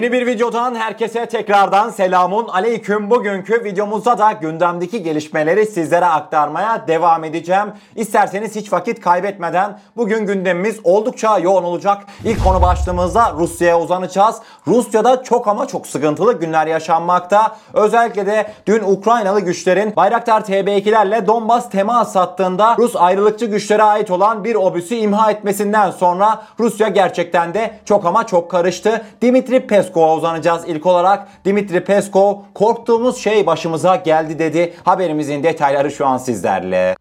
Yeni bir videodan herkese tekrardan selamun aleyküm. Bugünkü videomuzda da gündemdeki gelişmeleri sizlere aktarmaya devam edeceğim. İsterseniz hiç vakit kaybetmeden bugün gündemimiz oldukça yoğun olacak. İlk konu başlığımızda Rusya'ya uzanacağız. Rusya'da çok ama çok sıkıntılı günler yaşanmakta. Özellikle de dün Ukraynalı güçlerin Bayraktar TB2'lerle Donbas temas hattında Rus ayrılıkçı güçlere ait olan bir obüsü imha etmesinden sonra Rusya gerçekten de çok ama çok karıştı. Dimitri Peskov Peskov'a uzanacağız ilk olarak. Dimitri Peskov korktuğumuz şey başımıza geldi dedi. Haberimizin detayları şu an sizlerle.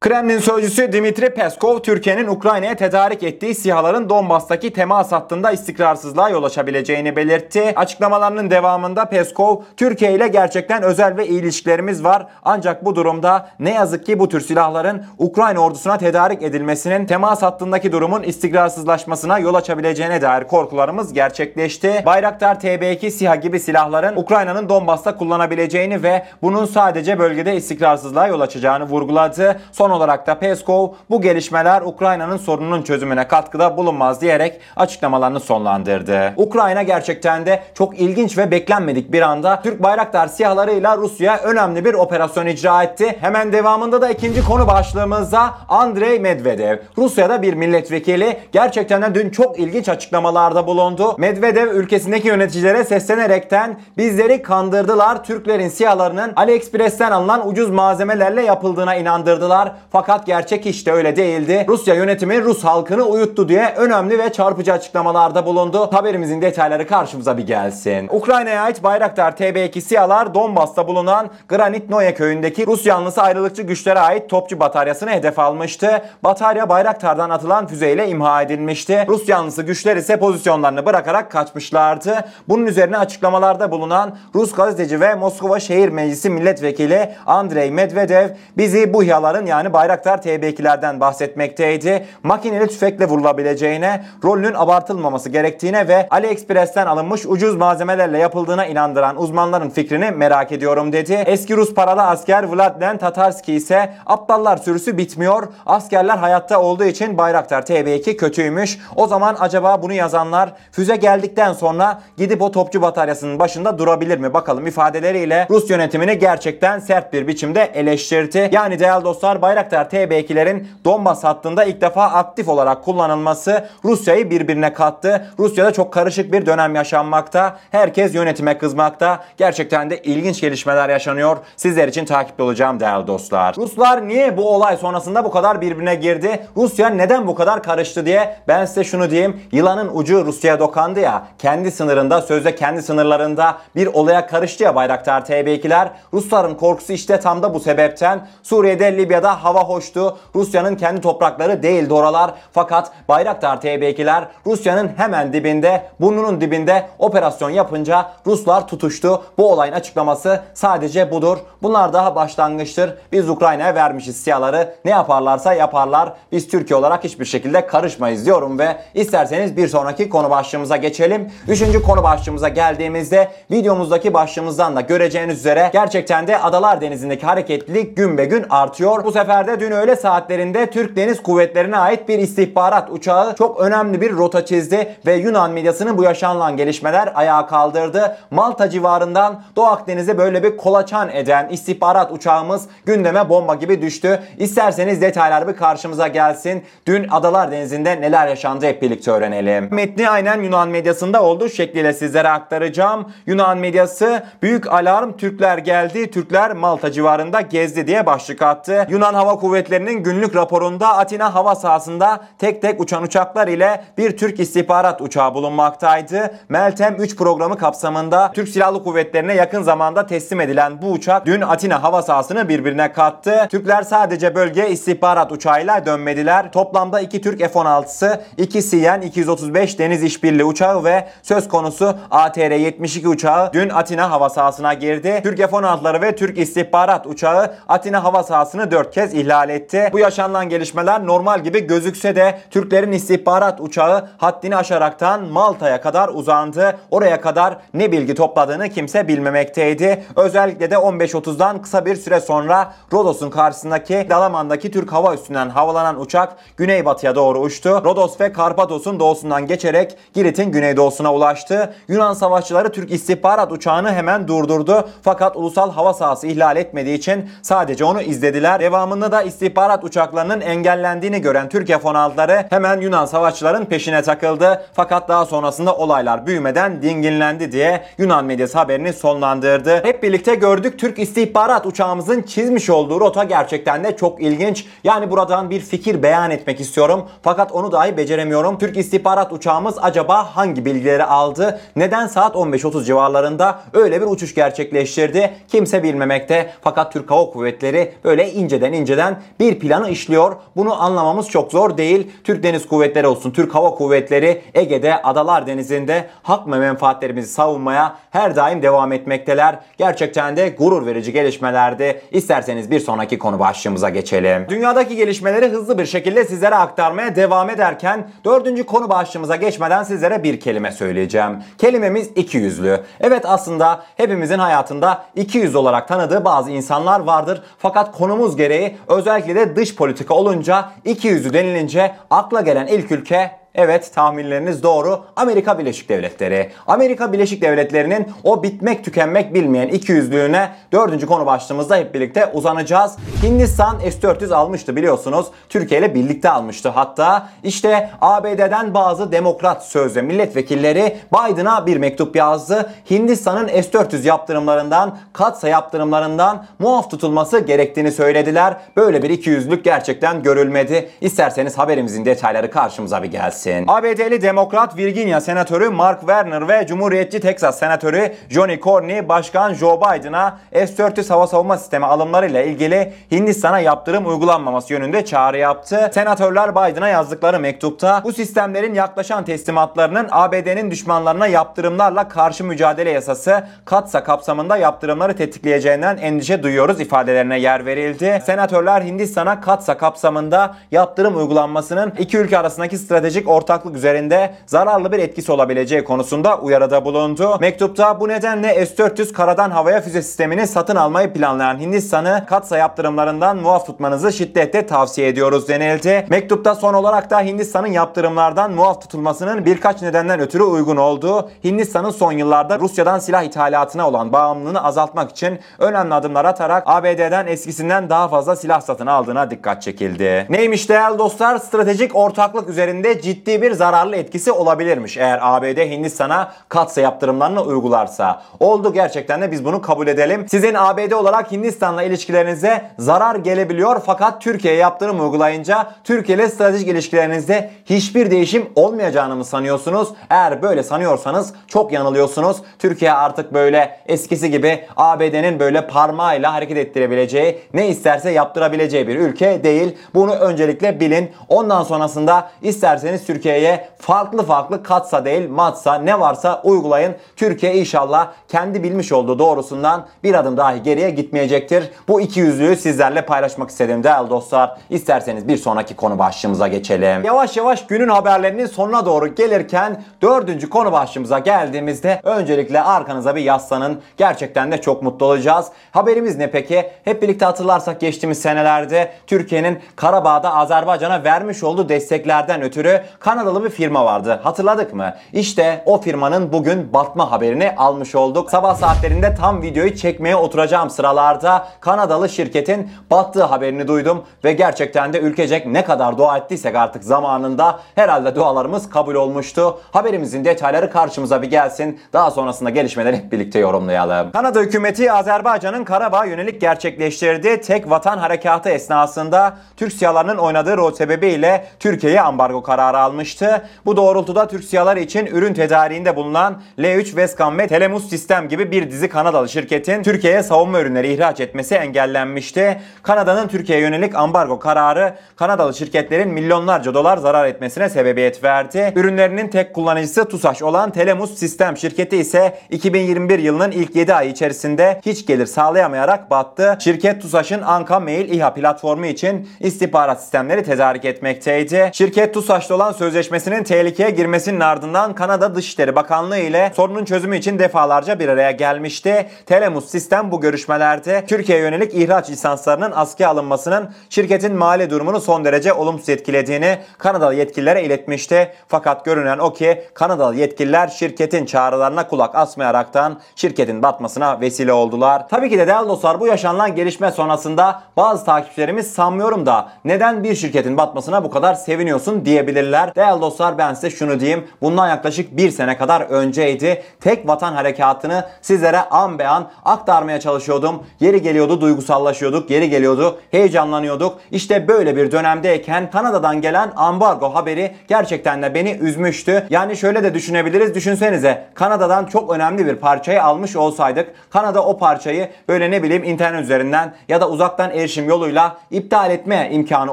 Kremlin sözcüsü Dimitri Peskov, Türkiye'nin Ukrayna'ya tedarik ettiği SİHA'ların Donbas'taki temas hattında istikrarsızlığa yol açabileceğini belirtti. Açıklamalarının devamında Peskov, Türkiye ile gerçekten özel ve iyi ilişkilerimiz var. Ancak bu durumda ne yazık ki bu tür silahların Ukrayna ordusuna tedarik edilmesinin temas hattındaki durumun istikrarsızlaşmasına yol açabileceğine dair korkularımız gerçekleşti. Bayraktar TB2 SİHA gibi silahların Ukrayna'nın Donbas'ta kullanabileceğini ve bunun sadece bölgede istikrarsızlığa yol açacağını vurguladı. Son olarak da Peskov bu gelişmeler Ukrayna'nın sorununun çözümüne katkıda bulunmaz diyerek açıklamalarını sonlandırdı. Ukrayna gerçekten de çok ilginç ve beklenmedik bir anda Türk Bayraktar siyahlarıyla Rusya önemli bir operasyon icra etti. Hemen devamında da ikinci konu başlığımızda Andrei Medvedev. Rusya'da bir milletvekili gerçekten de dün çok ilginç açıklamalarda bulundu. Medvedev ülkesindeki yöneticilere seslenerekten bizleri kandırdılar. Türklerin siyahlarının AliExpress'ten alınan ucuz malzemelerle yapıldığına inandırdılar. Fakat gerçek işte öyle değildi. Rusya yönetimi Rus halkını uyuttu diye önemli ve çarpıcı açıklamalarda bulundu. Haberimizin detayları karşımıza bir gelsin. Ukrayna'ya ait Bayraktar TB2 SİHA'lar Donbas'ta bulunan Granitnoye köyündeki Rus yanlısı ayrılıkçı güçlere ait topçu bataryasını hedef almıştı. Batarya Bayraktar'dan atılan füzeyle imha edilmişti. Rus yanlısı güçler ise pozisyonlarını bırakarak kaçmışlardı. Bunun üzerine açıklamalarda bulunan Rus gazeteci ve Moskova Şehir Meclisi Milletvekili Andrei Medvedev bizi bu hiyaların yani yani Bayraktar TB2'lerden bahsetmekteydi. Makineli tüfekle vurulabileceğine, rolünün abartılmaması gerektiğine ve AliExpress'ten alınmış ucuz malzemelerle yapıldığına inandıran uzmanların fikrini merak ediyorum dedi. Eski Rus paralı asker Vladlen Tatarski ise aptallar sürüsü bitmiyor. Askerler hayatta olduğu için Bayraktar TB2 kötüymüş. O zaman acaba bunu yazanlar füze geldikten sonra gidip o topçu bataryasının başında durabilir mi? Bakalım ifadeleriyle Rus yönetimini gerçekten sert bir biçimde eleştirdi. Yani değerli dostlar Bayraktar TB2'lerin Donbas hattında ilk defa aktif olarak kullanılması Rusya'yı birbirine kattı. Rusya'da çok karışık bir dönem yaşanmakta. Herkes yönetime kızmakta. Gerçekten de ilginç gelişmeler yaşanıyor. Sizler için takipte olacağım değerli dostlar. Ruslar niye bu olay sonrasında bu kadar birbirine girdi? Rusya neden bu kadar karıştı diye ben size şunu diyeyim. Yılanın ucu Rusya'ya dokandı ya. Kendi sınırında sözde kendi sınırlarında bir olaya karıştı ya Bayraktar TB2'ler. Rusların korkusu işte tam da bu sebepten. Suriye'de Libya'da hava hoştu. Rusya'nın kendi toprakları değildi oralar. Fakat Bayraktar TB2'ler Rusya'nın hemen dibinde, burnunun dibinde operasyon yapınca Ruslar tutuştu. Bu olayın açıklaması sadece budur. Bunlar daha başlangıçtır. Biz Ukrayna'ya vermişiz siyaları. Ne yaparlarsa yaparlar. Biz Türkiye olarak hiçbir şekilde karışmayız diyorum ve isterseniz bir sonraki konu başlığımıza geçelim. Üçüncü konu başlığımıza geldiğimizde videomuzdaki başlığımızdan da göreceğiniz üzere gerçekten de Adalar Denizi'ndeki hareketlilik gün be gün artıyor. Bu sefer seferde dün öğle saatlerinde Türk Deniz Kuvvetleri'ne ait bir istihbarat uçağı çok önemli bir rota çizdi ve Yunan medyasının bu yaşanılan gelişmeler ayağa kaldırdı. Malta civarından Doğu Akdeniz'e böyle bir kolaçan eden istihbarat uçağımız gündeme bomba gibi düştü. İsterseniz detaylar bir karşımıza gelsin. Dün Adalar Denizi'nde neler yaşandı hep birlikte öğrenelim. Metni aynen Yunan medyasında olduğu şekliyle sizlere aktaracağım. Yunan medyası büyük alarm Türkler geldi, Türkler Malta civarında gezdi diye başlık attı. Yunan Hava Kuvvetleri'nin günlük raporunda Atina hava sahasında tek tek uçan uçaklar ile bir Türk istihbarat uçağı bulunmaktaydı. Meltem 3 programı kapsamında Türk Silahlı Kuvvetleri'ne yakın zamanda teslim edilen bu uçak dün Atina hava sahasını birbirine kattı. Türkler sadece bölge istihbarat uçağıyla dönmediler. Toplamda 2 Türk F-16'sı, 2 Siyen 235 deniz işbirliği uçağı ve söz konusu ATR-72 uçağı dün Atina hava sahasına girdi. Türk F-16'ları ve Türk istihbarat uçağı Atina hava sahasını 4 kez ihlal etti. Bu yaşanılan gelişmeler normal gibi gözükse de Türklerin istihbarat uçağı haddini aşaraktan Malta'ya kadar uzandı. Oraya kadar ne bilgi topladığını kimse bilmemekteydi. Özellikle de 15.30'dan kısa bir süre sonra Rodos'un karşısındaki Dalaman'daki Türk hava üssünden havalanan uçak güneybatıya doğru uçtu. Rodos ve Karpatos'un doğusundan geçerek Girit'in güneydoğusuna ulaştı. Yunan savaşçıları Türk istihbarat uçağını hemen durdurdu. Fakat ulusal hava sahası ihlal etmediği için sadece onu izlediler. Devamında da istihbarat uçaklarının engellendiğini gören Türk F-16'ları hemen Yunan savaşçıların peşine takıldı. Fakat daha sonrasında olaylar büyümeden dinginlendi diye Yunan medyası haberini sonlandırdı. Hep birlikte gördük Türk istihbarat uçağımızın çizmiş olduğu rota gerçekten de çok ilginç. Yani buradan bir fikir beyan etmek istiyorum. Fakat onu dahi beceremiyorum. Türk istihbarat uçağımız acaba hangi bilgileri aldı? Neden saat 15.30 civarlarında öyle bir uçuş gerçekleştirdi? Kimse bilmemekte. Fakat Türk Hava Kuvvetleri böyle inceden inceden bir planı işliyor. Bunu anlamamız çok zor değil. Türk Deniz Kuvvetleri olsun, Türk Hava Kuvvetleri Ege'de, Adalar Denizi'nde hak ve menfaatlerimizi savunmaya her daim devam etmekteler. Gerçekten de gurur verici gelişmelerdi. İsterseniz bir sonraki konu başlığımıza geçelim. Dünyadaki gelişmeleri hızlı bir şekilde sizlere aktarmaya devam ederken dördüncü konu başlığımıza geçmeden sizlere bir kelime söyleyeceğim. Kelimemiz ikiyüzlü. Evet aslında hepimizin hayatında ikiyüz olarak tanıdığı bazı insanlar vardır. Fakat konumuz gereği özellikle de dış politika olunca ikiyüzlü denilince akla gelen ilk ülke Evet tahminleriniz doğru. Amerika Birleşik Devletleri. Amerika Birleşik Devletleri'nin o bitmek tükenmek bilmeyen iki yüzlüğüne dördüncü konu başlığımızda hep birlikte uzanacağız. Hindistan S-400 almıştı biliyorsunuz. Türkiye ile birlikte almıştı hatta. İşte ABD'den bazı demokrat sözde milletvekilleri Biden'a bir mektup yazdı. Hindistan'ın S-400 yaptırımlarından, katsa yaptırımlarından muaf tutulması gerektiğini söylediler. Böyle bir ikiyüzlülük gerçekten görülmedi. İsterseniz haberimizin detayları karşımıza bir gelsin gelsin. ABD'li Demokrat Virginia Senatörü Mark Warner ve Cumhuriyetçi Texas Senatörü Johnny Cornyn Başkan Joe Biden'a S-400 hava savunma sistemi alımlarıyla ilgili Hindistan'a yaptırım uygulanmaması yönünde çağrı yaptı. Senatörler Biden'a yazdıkları mektupta bu sistemlerin yaklaşan teslimatlarının ABD'nin düşmanlarına yaptırımlarla karşı mücadele yasası katsa kapsamında yaptırımları tetikleyeceğinden endişe duyuyoruz ifadelerine yer verildi. Senatörler Hindistan'a katsa kapsamında yaptırım uygulanmasının iki ülke arasındaki stratejik ortaklık üzerinde zararlı bir etkisi olabileceği konusunda uyarıda bulundu. Mektupta bu nedenle S-400 karadan havaya füze sistemini satın almayı planlayan Hindistan'ı katsa yaptırımlarından muaf tutmanızı şiddetle tavsiye ediyoruz denildi. Mektupta son olarak da Hindistan'ın yaptırımlardan muaf tutulmasının birkaç nedenden ötürü uygun olduğu, Hindistan'ın son yıllarda Rusya'dan silah ithalatına olan bağımlılığını azaltmak için önemli adımlar atarak ABD'den eskisinden daha fazla silah satın aldığına dikkat çekildi. Neymiş değerli dostlar? Stratejik ortaklık üzerinde ciddi bir zararlı etkisi olabilirmiş eğer ABD Hindistan'a katsa yaptırımlarını uygularsa. Oldu gerçekten de biz bunu kabul edelim. Sizin ABD olarak Hindistan'la ilişkilerinize zarar gelebiliyor fakat Türkiye'ye yaptırım uygulayınca Türkiye ile stratejik ilişkilerinizde hiçbir değişim olmayacağını mı sanıyorsunuz? Eğer böyle sanıyorsanız çok yanılıyorsunuz. Türkiye artık böyle eskisi gibi ABD'nin böyle parmağıyla hareket ettirebileceği, ne isterse yaptırabileceği bir ülke değil. Bunu öncelikle bilin. Ondan sonrasında isterseniz Türkiye'ye farklı farklı katsa değil matsa ne varsa uygulayın. Türkiye inşallah kendi bilmiş olduğu doğrusundan bir adım dahi geriye gitmeyecektir. Bu iki yüzlüğü sizlerle paylaşmak istedim değerli dostlar. İsterseniz bir sonraki konu başlığımıza geçelim. Yavaş yavaş günün haberlerinin sonuna doğru gelirken dördüncü konu başlığımıza geldiğimizde öncelikle arkanıza bir yaslanın. Gerçekten de çok mutlu olacağız. Haberimiz ne peki? Hep birlikte hatırlarsak geçtiğimiz senelerde Türkiye'nin Karabağ'da Azerbaycan'a vermiş olduğu desteklerden ötürü Kanadalı bir firma vardı. Hatırladık mı? İşte o firmanın bugün batma haberini almış olduk. Sabah saatlerinde tam videoyu çekmeye oturacağım sıralarda Kanadalı şirketin battığı haberini duydum ve gerçekten de ülkecek ne kadar dua ettiysek artık zamanında herhalde dualarımız kabul olmuştu. Haberimizin detayları karşımıza bir gelsin. Daha sonrasında gelişmeleri birlikte yorumlayalım. Kanada hükümeti Azerbaycan'ın Karabağ yönelik gerçekleştirdiği tek vatan harekatı esnasında Türk siyalarının oynadığı rol sebebiyle Türkiye'ye ambargo kararı aldı almıştı. Bu doğrultuda Türk SİHA'ları için ürün tedariğinde bulunan L3 Westcam ve Telemus Sistem gibi bir dizi Kanadalı şirketin Türkiye'ye savunma ürünleri ihraç etmesi engellenmişti. Kanada'nın Türkiye'ye yönelik ambargo kararı Kanadalı şirketlerin milyonlarca dolar zarar etmesine sebebiyet verdi. Ürünlerinin tek kullanıcısı TUSAŞ olan Telemus Sistem şirketi ise 2021 yılının ilk 7 ay içerisinde hiç gelir sağlayamayarak battı. Şirket TUSAŞ'ın Anka Mail İHA platformu için istihbarat sistemleri tedarik etmekteydi. Şirket TUSAŞ'la olan sözleşmesinin tehlikeye girmesinin ardından Kanada Dışişleri Bakanlığı ile sorunun çözümü için defalarca bir araya gelmişti. Telemus Sistem bu görüşmelerde Türkiye'ye yönelik ihraç lisanslarının askıya alınmasının şirketin mali durumunu son derece olumsuz etkilediğini Kanadalı yetkililere iletmişti. Fakat görünen o ki Kanadalı yetkililer şirketin çağrılarına kulak asmayaraktan şirketin batmasına vesile oldular. Tabii ki de değerli dostlar bu yaşanılan gelişme sonrasında bazı takipçilerimiz sanmıyorum da neden bir şirketin batmasına bu kadar seviniyorsun diyebilirler. Değerli dostlar ben size şunu diyeyim. Bundan yaklaşık bir sene kadar önceydi. Tek vatan harekatını sizlere an be an aktarmaya çalışıyordum. Yeri geliyordu duygusallaşıyorduk. Yeri geliyordu heyecanlanıyorduk. İşte böyle bir dönemdeyken Kanada'dan gelen ambargo haberi gerçekten de beni üzmüştü. Yani şöyle de düşünebiliriz. Düşünsenize Kanada'dan çok önemli bir parçayı almış olsaydık Kanada o parçayı böyle ne bileyim internet üzerinden ya da uzaktan erişim yoluyla iptal etme imkanı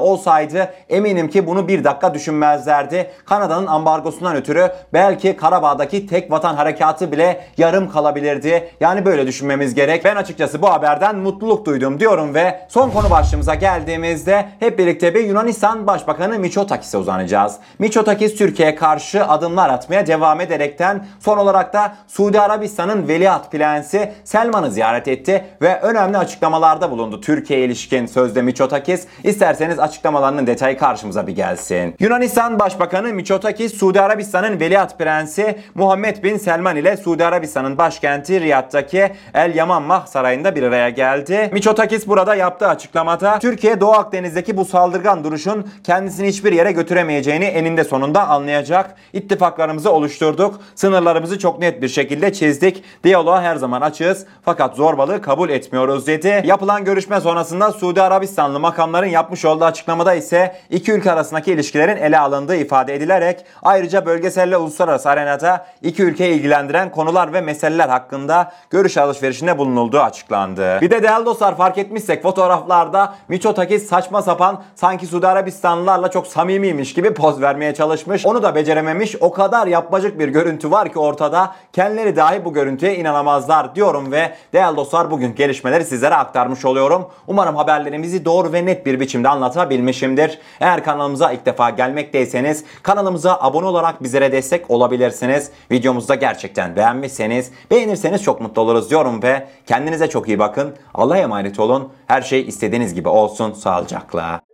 olsaydı eminim ki bunu bir dakika düşünmezlerdi. Kanada'nın ambargosundan ötürü belki Karabağ'daki tek vatan harekatı bile yarım kalabilirdi. Yani böyle düşünmemiz gerek. Ben açıkçası bu haberden mutluluk duydum diyorum ve son konu başlığımıza geldiğimizde hep birlikte bir Yunanistan Başbakanı Mitsotakis'e uzanacağız. Mitsotakis Türkiye'ye karşı adımlar atmaya devam ederekten son olarak da Suudi Arabistan'ın veliaht prensi Selman'ı ziyaret etti ve önemli açıklamalarda bulundu Türkiye ilişkin sözde Mitsotakis. İsterseniz açıklamalarının detayı karşımıza bir gelsin. Yunanistan Başbakanı Mitsotakis Suudi Arabistan'ın veliaht prensi Muhammed bin Selman ile Suudi Arabistan'ın başkenti Riyad'daki El Yamamah sarayında bir araya geldi. Mitsotakis burada yaptığı açıklamada Türkiye Doğu Akdeniz'deki bu saldırgan duruşun kendisini hiçbir yere götüremeyeceğini eninde sonunda anlayacak. İttifaklarımızı oluşturduk. Sınırlarımızı çok net bir şekilde çizdik. Diyaloğa her zaman açığız fakat zorbalığı kabul etmiyoruz dedi. Yapılan görüşme sonrasında Suudi Arabistanlı makamların yapmış olduğu açıklamada ise iki ülke arasındaki ilişkilerin ele alındığı ifade edilerek ayrıca bölgesel ve uluslararası arenada iki ülkeyi ilgilendiren konular ve meseleler hakkında görüş alışverişinde bulunulduğu açıklandı. Bir de değerli dostlar fark etmişsek fotoğraflarda Mitsotakis saçma sapan sanki Suudi Arabistanlılarla çok samimiymiş gibi poz vermeye çalışmış. Onu da becerememiş. O kadar yapmacık bir görüntü var ki ortada. Kendileri dahi bu görüntüye inanamazlar diyorum ve değerli dostlar bugün gelişmeleri sizlere aktarmış oluyorum. Umarım haberlerimizi doğru ve net bir biçimde anlatabilmişimdir. Eğer kanalımıza ilk defa gelmekteyseniz kanalımıza abone olarak bizlere destek olabilirsiniz. Videomuzu da gerçekten beğenmişseniz beğenirseniz çok mutlu oluruz diyorum ve kendinize çok iyi bakın. Allah'a emanet olun. Her şey istediğiniz gibi olsun. Sağlıcakla.